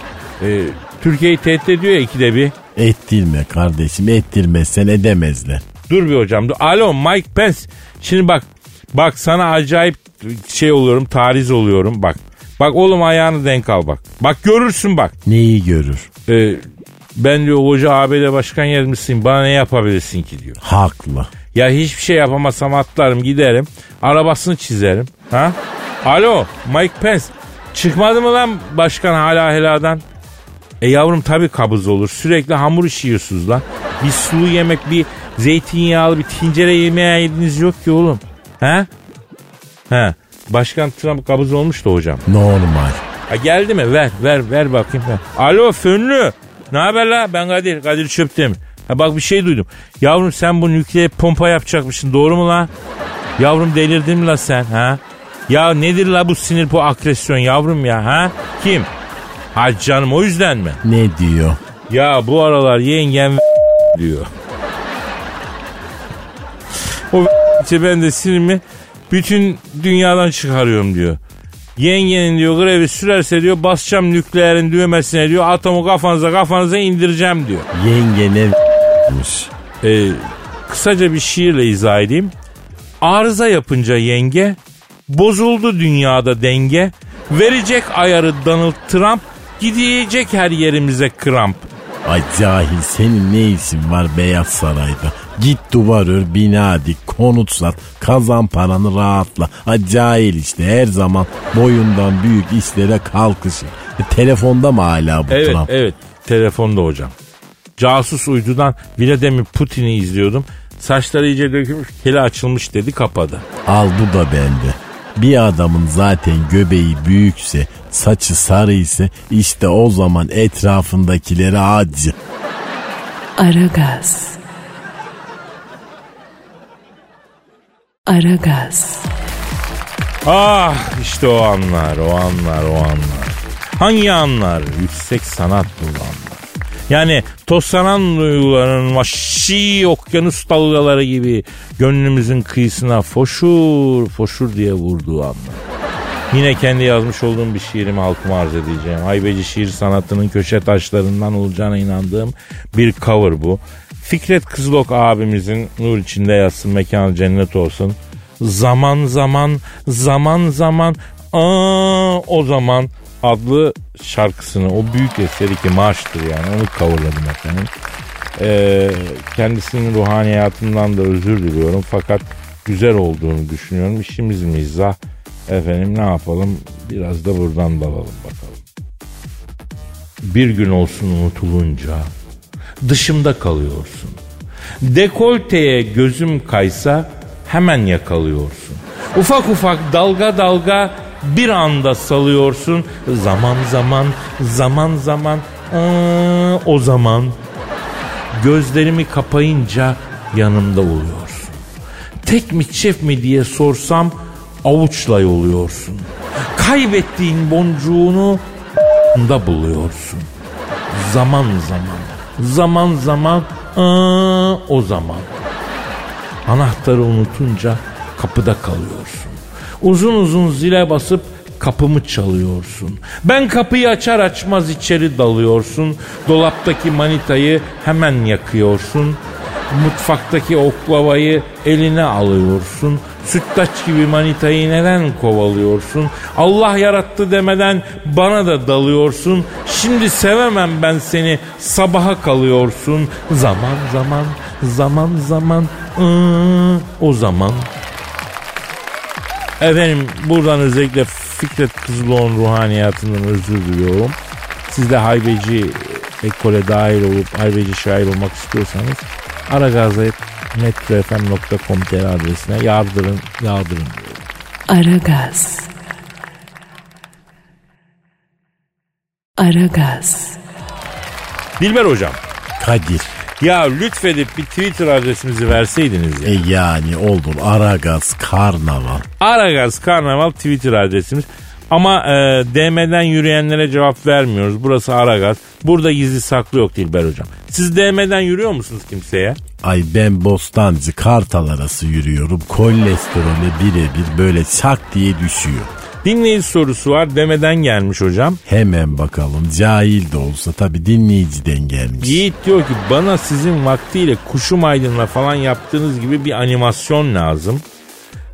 Ee, Türkiye'yi tehdit ediyor ya ikide bir. Ettirme kardeşim ettirmezsen edemezler. Dur bir hocam dur. Alo Mike Pence. Şimdi bak bak sana acayip şey oluyorum tariz oluyorum bak. Bak oğlum ayağını denk al bak. Bak görürsün bak. Neyi görür? Ee, ben diyor hoca ABD başkan yardımcısıyım bana ne yapabilirsin ki diyor. Haklı. Ya hiçbir şey yapamazsam atlarım giderim. Arabasını çizerim. Ha? Alo Mike Pence. Çıkmadı mı lan başkan hala heladan? E yavrum tabii kabız olur. Sürekli hamur işi yiyorsunuz lan. Bir sulu yemek, bir zeytinyağlı, bir tencere yemeği yediniz yok ki oğlum. Ha? Ha. Başkan Trump kabız olmuştu hocam. Normal. Ha geldi mi? Ver, ver, ver bakayım. Ver. Alo Fönlü. Ne haber la? Ben Kadir. Kadir Çöptem. Ha bak bir şey duydum. Yavrum sen bu nükleer pompa yapacakmışsın. Doğru mu la? Yavrum delirdin mi la sen? Ha? Ya nedir la bu sinir bu agresyon yavrum ya? Ha? Kim? Ha canım o yüzden mi? Ne diyor? Ya bu aralar yengem <laughs> diyor. O <laughs> ben de sinirimi bütün dünyadan çıkarıyorum diyor. Yengenin diyor grevi sürerse diyor basacağım nükleerin düğmesine diyor atomu kafanıza kafanıza indireceğim diyor. Yenge ne Ee, <laughs> kısaca bir şiirle izah edeyim. Arıza yapınca yenge bozuldu dünyada denge. Verecek ayarı Donald Trump gidecek her yerimize kramp. Ay cahil senin ne işin var Beyaz Saray'da? Git duvar ör, bina dik, konut sat, kazan paranı rahatla. Ay cahil işte her zaman boyundan büyük işlere kalkışı. E, telefonda mı hala bu Evet Trump? evet telefonda hocam. Casus uydudan Vladimir Putin'i izliyordum. Saçları iyice dökülmüş, keli açılmış dedi kapadı. Al bu da bende. Bir adamın zaten göbeği büyükse, saçı sarı ise işte o zaman etrafındakileri acı. Aragaz. Aragaz. Ah işte o anlar, o anlar, o anlar. Hangi anlar? Yüksek sanat dolu anlar. Yani toslanan duyguların vahşi okyanus dalgaları gibi gönlümüzün kıyısına foşur foşur diye vurduğu anlar. Yine kendi yazmış olduğum bir şiirimi halkıma arz edeceğim. Haybeci şiir sanatının köşe taşlarından olacağına inandığım bir cover bu. Fikret Kızılok abimizin nur içinde yatsın mekanı cennet olsun. Zaman zaman zaman zaman aa, o zaman adlı şarkısını o büyük eseri ki marştır yani onu coverladım efendim. Ee, kendisinin ruhaniyatından da özür diliyorum fakat güzel olduğunu düşünüyorum. İşimiz mizah. Efendim ne yapalım biraz da buradan dalalım bakalım. Bir gün olsun unutulunca dışımda kalıyorsun. Dekolteye gözüm kaysa hemen yakalıyorsun. Ufak ufak dalga dalga bir anda salıyorsun. Zaman zaman zaman zaman aa, o zaman gözlerimi kapayınca yanımda oluyorsun. Tek mi çift mi diye sorsam avuçla yoluyorsun. Kaybettiğin boncuğunu da buluyorsun. Zaman zaman, zaman zaman, aa, o zaman. Anahtarı unutunca kapıda kalıyorsun. Uzun uzun zile basıp kapımı çalıyorsun. Ben kapıyı açar açmaz içeri dalıyorsun. Dolaptaki manitayı hemen yakıyorsun. Mutfaktaki oklavayı eline alıyorsun. Sütlaç gibi manitayı neden kovalıyorsun? Allah yarattı demeden bana da dalıyorsun. Şimdi sevemem ben seni sabaha kalıyorsun. Zaman zaman zaman zaman ıı, o zaman. Efendim buradan özellikle Fikret Kızılok'un ruhaniyatından özür diliyorum. Siz de haybeci ekole dahil olup haybeci şair olmak istiyorsanız aragazet.metrofm.com.tr adresine yardırın, yardırın. Aragaz. Aragaz. Dilber hocam Kadir. ya lütfedip bir Twitter adresimizi verseydiniz ya. E yani olur Aragaz Karnaval. Aragaz Karnaval Twitter adresimiz. Ama e, DM'den yürüyenlere cevap vermiyoruz. Burası Aragaz. Burada gizli saklı yok Dilber hocam. Siz DM'den yürüyor musunuz kimseye? Ay ben Bostancı Kartal arası yürüyorum. Kolesterolü birebir böyle çak diye düşüyor. Dinleyici sorusu var. DM'den gelmiş hocam. Hemen bakalım cahil de olsa tabi dinleyiciden gelmiş. Yiğit diyor ki bana sizin vaktiyle kuşum aydınla falan yaptığınız gibi bir animasyon lazım.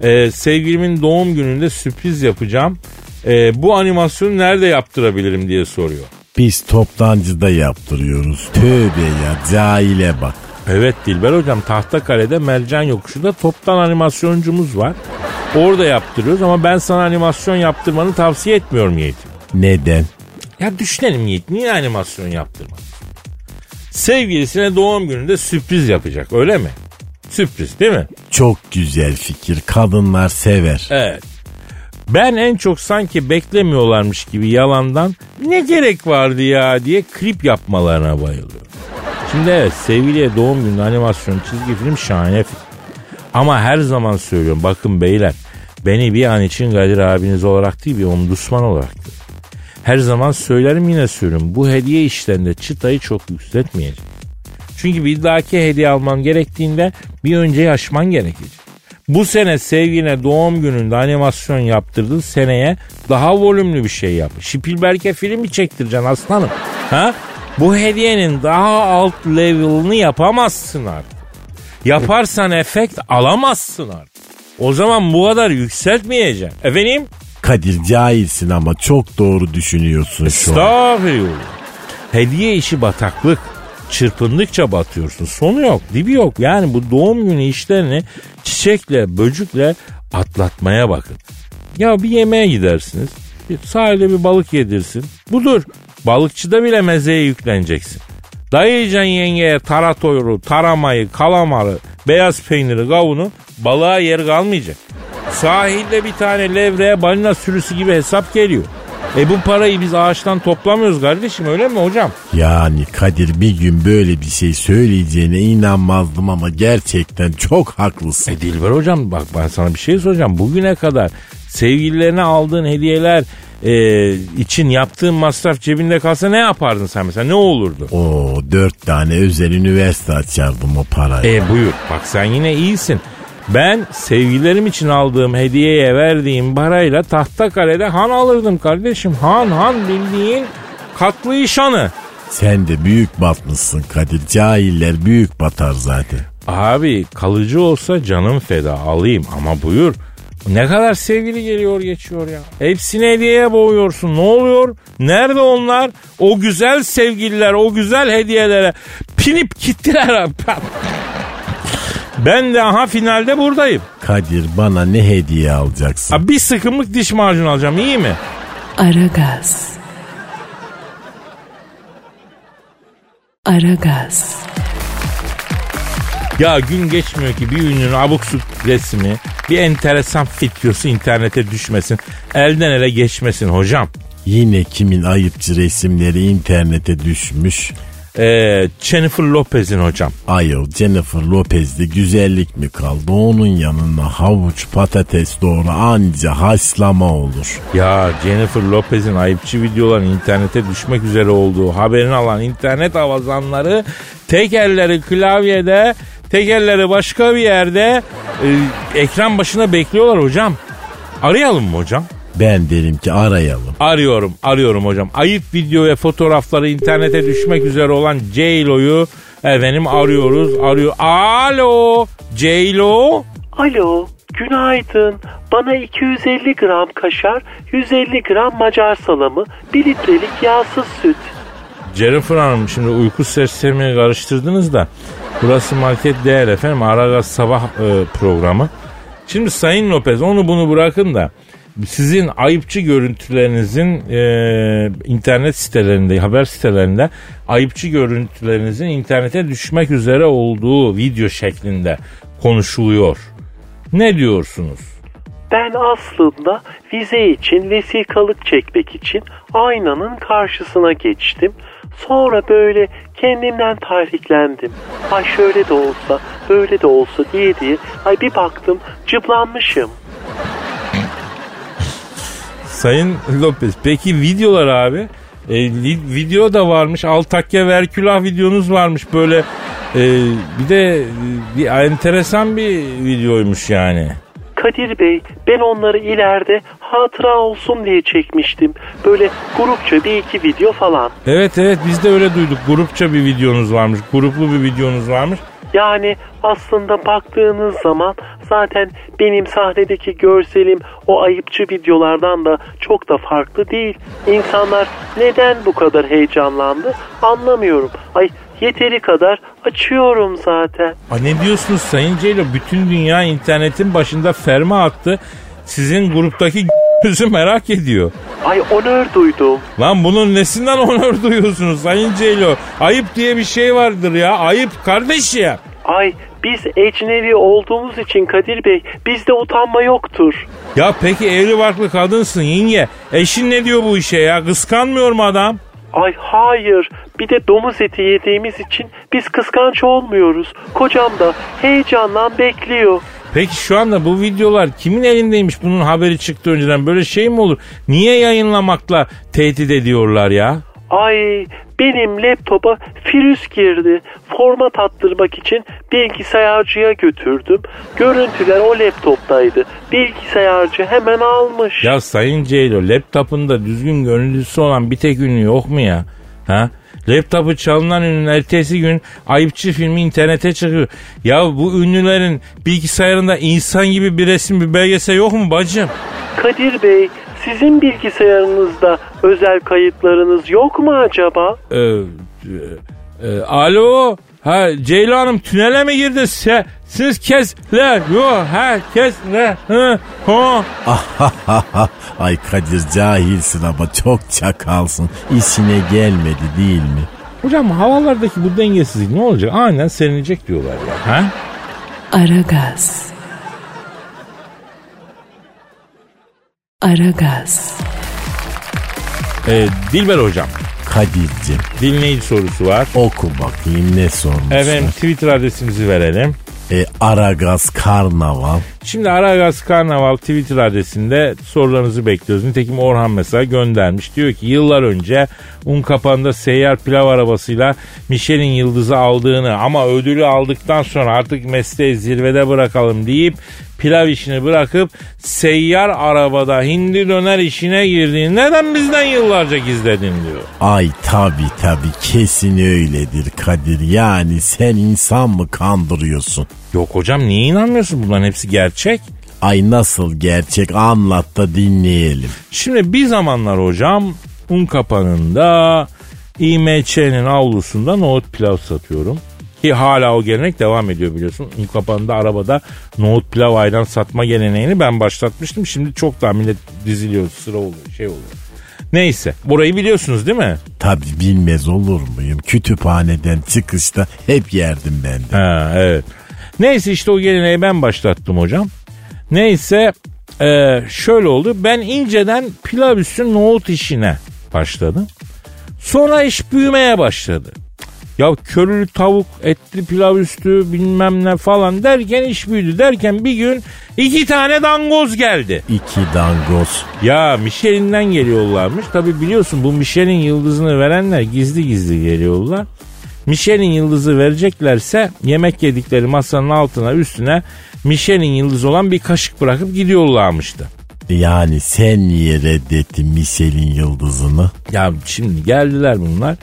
Ee, sevgilimin doğum gününde sürpriz yapacağım. Ee, bu animasyonu nerede yaptırabilirim diye soruyor. Biz toptancıda yaptırıyoruz. Tövbe ya cahile bak. Evet Dilber hocam Tahtakale'de Mercan Yokuşu'da toptan animasyoncumuz var. Orada yaptırıyoruz ama ben sana animasyon yaptırmanı tavsiye etmiyorum Yiğit. Neden? Ya düşünelim Yiğit niye animasyon yaptırmak? Sevgilisine doğum gününde sürpriz yapacak öyle mi? Sürpriz değil mi? Çok güzel fikir. Kadınlar sever. Evet. Ben en çok sanki beklemiyorlarmış gibi yalandan ne gerek vardı ya diye klip yapmalarına bayılıyorum. Şimdi evet sevgiliye doğum günü animasyon çizgi film şahane fikir. Ama her zaman söylüyorum bakın beyler beni bir an için Kadir abiniz olarak değil bir omdusman olarak görün. Her zaman söylerim yine söylüyorum bu hediye işlerinde çıtayı çok yükseltmeyeceğim. Çünkü bir dahaki hediye alman gerektiğinde bir önce aşman gerekecek. Bu sene sevgine doğum gününde animasyon yaptırdın seneye daha volümlü bir şey yap. Spielberg'e film mi çektireceksin aslanım? Ha? Bu hediyenin daha alt level'ını yapamazsın artık. Yaparsan efekt alamazsın artık. O zaman bu kadar yükseltmeyeceksin. Efendim? Kadir cahilsin ama çok doğru düşünüyorsun şu an. Estağfirullah. Hediye işi bataklık. Çırpındıkça batıyorsun. Sonu yok, dibi yok. Yani bu doğum günü işlerini çiçekle, böcükle atlatmaya bakın. Ya bir yemeğe gidersiniz. Bir sahilde bir balık yedirsin. Budur. Balıkçıda bile mezeye yükleneceksin. Dayayacaksın yengeye taratoru, taramayı, kalamarı, beyaz peyniri, kavunu. Balığa yer kalmayacak. Sahilde bir tane levreye balina sürüsü gibi hesap geliyor. E bu parayı biz ağaçtan toplamıyoruz kardeşim öyle mi hocam? Yani Kadir bir gün böyle bir şey söyleyeceğine inanmazdım ama gerçekten çok haklısın. E Dilber hocam bak ben sana bir şey soracağım. Bugüne kadar sevgililerine aldığın hediyeler e, için yaptığın masraf cebinde kalsa ne yapardın sen mesela ne olurdu? O dört tane özel üniversite açardım o parayı. E buyur bak sen yine iyisin. Ben sevgilerim için aldığım hediyeye verdiğim parayla tahta kalede han alırdım kardeşim. Han han bildiğin katlı işanı. Sen de büyük batmışsın Kadir. Cahiller büyük batar zaten. Abi kalıcı olsa canım feda alayım ama buyur. Ne kadar sevgili geliyor geçiyor ya. Hepsini hediyeye boğuyorsun. Ne oluyor? Nerede onlar? O güzel sevgililer, o güzel hediyelere pinip gittiler. Ben de aha finalde buradayım. Kadir bana ne hediye alacaksın? Abi bir sıkımlık diş macunu alacağım iyi mi? Aragaz. Aragaz. Ya gün geçmiyor ki bir ünlünün abuk subuk resmi, bir enteresan videosu internete düşmesin, elden ele geçmesin hocam. Yine kimin ayıpçı resimleri internete düşmüş? Ee, Jennifer Lopez'in hocam. Ayol Jennifer Lopez'de güzellik mi kaldı? Onun yanına havuç patates doğru anca haslama olur. Ya Jennifer Lopez'in ayıpçı videoların internete düşmek üzere olduğu haberini alan internet avazanları tek elleri klavyede, tek elleri başka bir yerde e, ekran başına bekliyorlar hocam. Arayalım mı hocam? Ben derim ki arayalım. Arıyorum, arıyorum hocam. Ayıp video ve fotoğrafları internete düşmek üzere olan J-Lo'yu efendim arıyoruz. Arıyor. Alo, J-Lo. Alo, günaydın. Bana 250 gram kaşar, 150 gram macar salamı, 1 litrelik yağsız süt. Jennifer Hanım şimdi uyku sersemi karıştırdınız da burası market değil efendim Aragaz sabah e, programı. Şimdi Sayın Lopez onu bunu bırakın da sizin ayıpçı görüntülerinizin e, internet sitelerinde, haber sitelerinde ayıpçı görüntülerinizin internete düşmek üzere olduğu video şeklinde konuşuluyor. Ne diyorsunuz? Ben aslında vize için vesikalık çekmek için aynanın karşısına geçtim. Sonra böyle kendimden tahriklendim. Ay şöyle de olsa, böyle de olsa diye diye. Ay bir baktım cıblanmışım. Sayın Lopez peki videolar abi? E, video da varmış. Altakya Verkülah videonuz varmış böyle. e, bir de e, bir enteresan bir videoymuş yani. Kadir Bey ben onları ileride hatıra olsun diye çekmiştim. Böyle grupça bir iki video falan. Evet evet biz de öyle duyduk. Grupça bir videonuz varmış. Gruplu bir videonuz varmış. Yani aslında baktığınız zaman zaten benim sahnedeki görselim o ayıpçı videolardan da çok da farklı değil. İnsanlar neden bu kadar heyecanlandı anlamıyorum. Ay yeteri kadar açıyorum zaten. Aa, ne diyorsunuz Sayın Ceylo? Bütün dünya internetin başında ferma attı. Sizin gruptaki yüzü merak ediyor. Ay onör duydum. Lan bunun nesinden <laughs> onur duyuyorsunuz Sayın Ceylo? Ayıp diye bir şey vardır ya. Ayıp kardeş ya. Ay biz ecnevi olduğumuz için Kadir Bey bizde utanma yoktur. Ya peki evli barklı kadınsın yenge. Eşin ne diyor bu işe ya? Kıskanmıyor mu adam? Ay hayır bir de domuz eti yediğimiz için biz kıskanç olmuyoruz. Kocam da heyecanla bekliyor. Peki şu anda bu videolar kimin elindeymiş bunun haberi çıktı önceden? Böyle şey mi olur? Niye yayınlamakla tehdit ediyorlar ya? Ay benim laptopa virüs girdi. Format attırmak için bilgisayarcıya götürdüm. Görüntüler o laptoptaydı. Bilgisayarcı hemen almış. Ya Sayın Ceylo laptopunda düzgün görüntüsü olan bir tek ünlü yok mu ya? Ha? Laptopu çalınan ünlünün ertesi gün ayıpçı filmi internete çıkıyor. Ya bu ünlülerin bilgisayarında insan gibi bir resim bir belgesel yok mu bacım? Kadir Bey sizin bilgisayarınızda özel kayıtlarınız yok mu acaba? Ee, e, e, alo? Ha Ceylo Hanım tünele mi girdi? Se Siz kesler. Yo herkesler. Hı, ho. <laughs> Ay Kadir cahilsin ama çok çakalsın. İşine gelmedi değil mi? Hocam havalardaki bu dengesizlik ne olacak? Aynen serinecek diyorlar ya. Ha? Aragaz. Aragaz. Ee, Dilber hocam. Kadir'cim Dinleyici sorusu var. oku bakayım ne sormuşlar. Efendim Twitter adresimizi verelim. E, Aragaz Karnaval. Şimdi Aragaz Karnaval Twitter adresinde sorularınızı bekliyoruz. Nitekim Orhan mesela göndermiş. Diyor ki yıllar önce Unkapan'da seyyar pilav arabasıyla Michelin yıldızı aldığını ama ödülü aldıktan sonra artık mesleği zirvede bırakalım deyip pilav işini bırakıp seyyar arabada hindi döner işine girdiğini neden bizden yıllarca gizledin diyor. Ay tabi tabi kesin öyledir Kadir. Yani sen insan mı kandırıyorsun? Yok hocam niye inanmıyorsun bunların hepsi gerçek. Ay nasıl gerçek anlat da dinleyelim. Şimdi bir zamanlar hocam un kapanında İMÇ'nin avlusunda nohut pilav satıyorum. Ki hala o gelenek devam ediyor biliyorsun. Un kapanında arabada nohut pilav ayran satma geleneğini ben başlatmıştım. Şimdi çok daha millet diziliyor sıra oluyor şey oluyor. Neyse burayı biliyorsunuz değil mi? Tabi bilmez olur muyum? Kütüphaneden çıkışta hep yerdim ben de. Ha evet. Neyse işte o geleneği ben başlattım hocam. Neyse e, şöyle oldu. Ben inceden pilav üstü nohut işine başladım. Sonra iş büyümeye başladı. Ya körülü tavuk, etli pilav üstü bilmem ne falan derken iş büyüdü. Derken bir gün iki tane dangoz geldi. İki dangoz. Ya Michelin'den geliyorlarmış. Tabi biliyorsun bu Michelin yıldızını verenler gizli gizli geliyorlar. Michelin yıldızı vereceklerse yemek yedikleri masanın altına üstüne Michelin yıldızı olan bir kaşık bırakıp gidiyorlarmıştı. Yani sen niye reddettin Michelin yıldızını? Ya şimdi geldiler bunlar.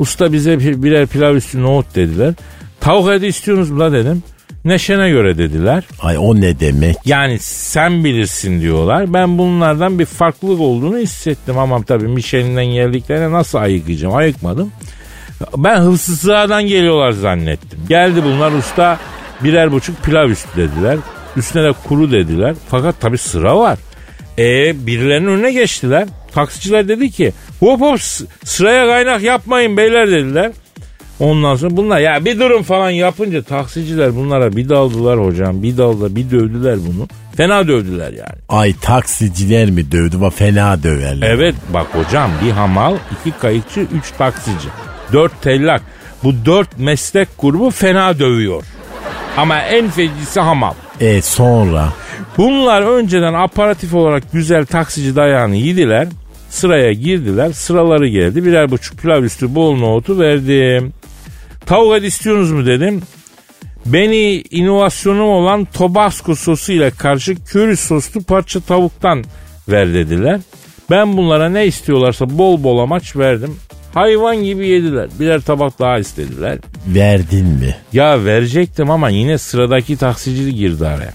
Usta bize bir- birer pilav üstü nohut dediler. Tavuk eti istiyorsunuz mu la dedim. Neşene göre dediler. Ay o ne demek? Yani sen bilirsin diyorlar. Ben bunlardan bir farklılık olduğunu hissettim. Ama tabii Michelin'den geldiklerine nasıl ayıklayacağım? Ayıkmadım. Ben hıfzı sıradan geliyorlar zannettim. Geldi bunlar usta birer buçuk pilav üstü dediler. Üstüne de kuru dediler. Fakat tabii sıra var. E birilerinin önüne geçtiler. Taksiciler dedi ki hop hop sıraya kaynak yapmayın beyler dediler. Ondan sonra bunlar ya bir durun falan yapınca taksiciler bunlara bir daldılar hocam. Bir daldılar bir dövdüler bunu. Fena dövdüler yani. Ay taksiciler mi dövdü? Va fena döverler. Evet bak hocam bir hamal, iki kayıkçı, üç taksici. Dört tellak. Bu dört meslek grubu fena dövüyor. Ama en fecisi hamal. E sonra? Bunlar önceden aparatif olarak güzel taksici dayağını yediler. Sıraya girdiler. Sıraları geldi. Birer buçuk pilav üstü bol nohutu verdim. Tavuk et istiyorsunuz mu dedim. Beni inovasyonum olan Tabasco sosu ile karışık köri soslu parça tavuktan ver dediler. Ben bunlara ne istiyorlarsa bol bol amaç verdim. Hayvan gibi yediler. Birer tabak daha istediler. Verdin mi? Ya verecektim ama yine sıradaki taksici girdi araya.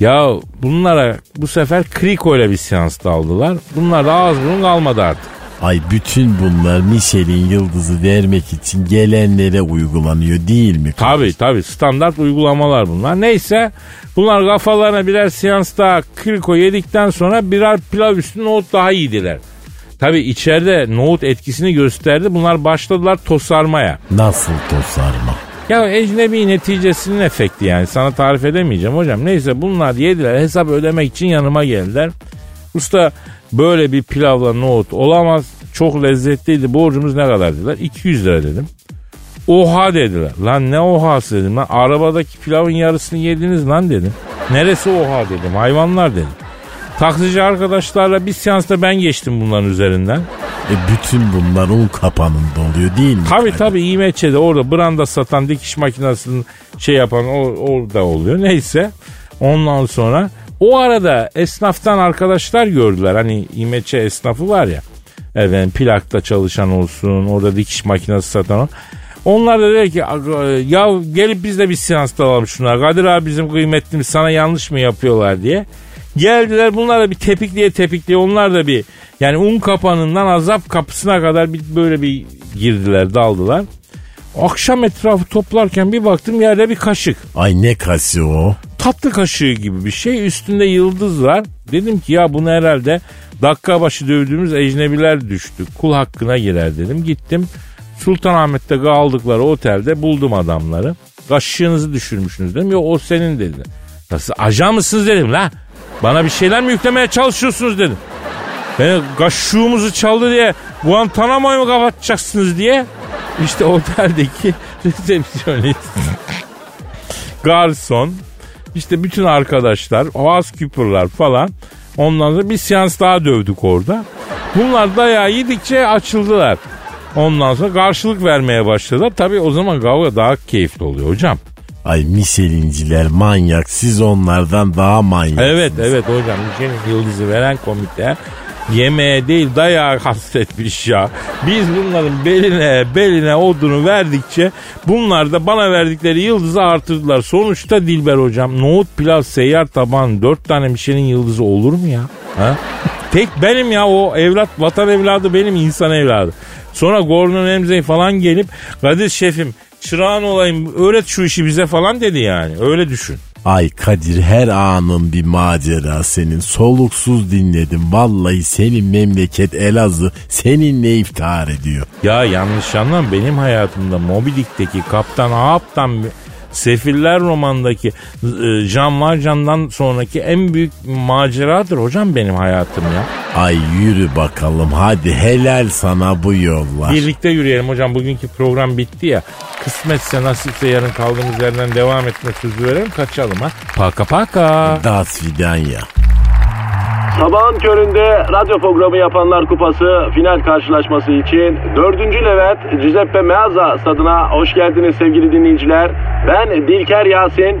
Ya bunlara bu sefer Kriko ile bir seans aldılar. Bunlar da ağız burun kalmadı artık. Ay bütün bunlar Michelin yıldızı vermek için gelenlere uygulanıyor değil mi? Tabi tabi standart uygulamalar bunlar. Neyse bunlar kafalarına birer seans daha Kriko yedikten sonra birer pilav üstü nohut daha yediler. Tabi içeride nohut etkisini gösterdi. Bunlar başladılar tosarmaya. Nasıl tosarma? Ya ecnebi neticesinin efekti yani sana tarif edemeyeceğim hocam. Neyse bunlar yediler hesap ödemek için yanıma geldiler. Usta böyle bir pilavla nohut olamaz. Çok lezzetliydi borcumuz ne kadar dediler. 200 lira dedim. Oha dediler. Lan ne ohası dedim lan. Arabadaki pilavın yarısını yediniz lan dedim. Neresi oha dedim. Hayvanlar dedim. Taksici arkadaşlarla bir seansta ben geçtim bunların üzerinden. E bütün bunlar un kapanında oluyor değil mi? Tabi tabi İMÇ'de orada branda satan dikiş makinesinin şey yapan o, orada oluyor. Neyse ondan sonra o arada esnaftan arkadaşlar gördüler. Hani İMÇ esnafı var ya. Efendim plakta çalışan olsun orada dikiş makinesi satan o. Onlar da dedi ki "Aga, ya gelip biz de bir seansta alalım şunlar. Kadir abi bizim kıymetlimiz sana yanlış mı yapıyorlar diye. Geldiler bunlar da bir tepikliye tepikliye onlar da bir yani un kapanından azap kapısına kadar bir böyle bir girdiler daldılar. Akşam etrafı toplarken bir baktım yerde bir kaşık. Ay ne kası o? Tatlı kaşığı gibi bir şey. Üstünde yıldız var. Dedim ki ya bunu herhalde dakika başı dövdüğümüz ecnebiler düştü. Kul hakkına girer dedim. Gittim Sultanahmet'te kaldıkları otelde buldum adamları. Kaşığınızı düşürmüşsünüz dedim. Yok o senin dedi. Nasıl ajan mısınız dedim la. Bana bir şeyler mi yüklemeye çalışıyorsunuz dedim. Beni kaşığımızı çaldı diye Guantanamo'yu mu kapatacaksınız diye. İşte oteldeki <laughs> resepsiyonist, garson, işte bütün arkadaşlar, housekeeper'lar falan. Ondan sonra bir seans daha dövdük orada. Bunlar dayağı yedikçe açıldılar. Ondan sonra karşılık vermeye başladılar. Tabii o zaman kavga daha keyifli oluyor hocam. Ay miselinciler manyak siz onlardan daha manyak. Evet evet hocam Michelin yıldızı veren komite yemeğe değil dayağı hasretmiş ya. Biz bunların beline beline odunu verdikçe bunlar da bana verdikleri yıldızı artırdılar. Sonuçta Dilber hocam nohut pilav seyyar taban dört tane Michelin yıldızı olur mu ya? Ha? Tek benim ya o evlat vatan evladı benim insan evladı. Sonra Gordon Ramsay falan gelip Kadir şefim çırağın olayım öğret şu işi bize falan dedi yani öyle düşün. Ay Kadir her anın bir macera senin. Soluksuz dinledim. Vallahi senin memleket Elazığ seninle iftihar ediyor. Ya yanlış anlam benim hayatımda Moby Dick'teki Kaptan Ahap'tan Sefiller romandaki e, Can Valjean'dan sonraki en büyük maceradır hocam benim hayatım ya. Ay yürü bakalım hadi helal sana bu yollar. Birlikte yürüyelim hocam bugünkü program bitti ya. Kısmetse nasipse yarın kaldığımız yerden devam etme sözü verelim kaçalım ha. Paka paka. Das Vidanya. Sabahın köründe radyo programı yapanlar kupası final karşılaşması için 4. Levent Giuseppe Meazza stadına hoş geldiniz sevgili dinleyiciler. Ben Dilker Yasin.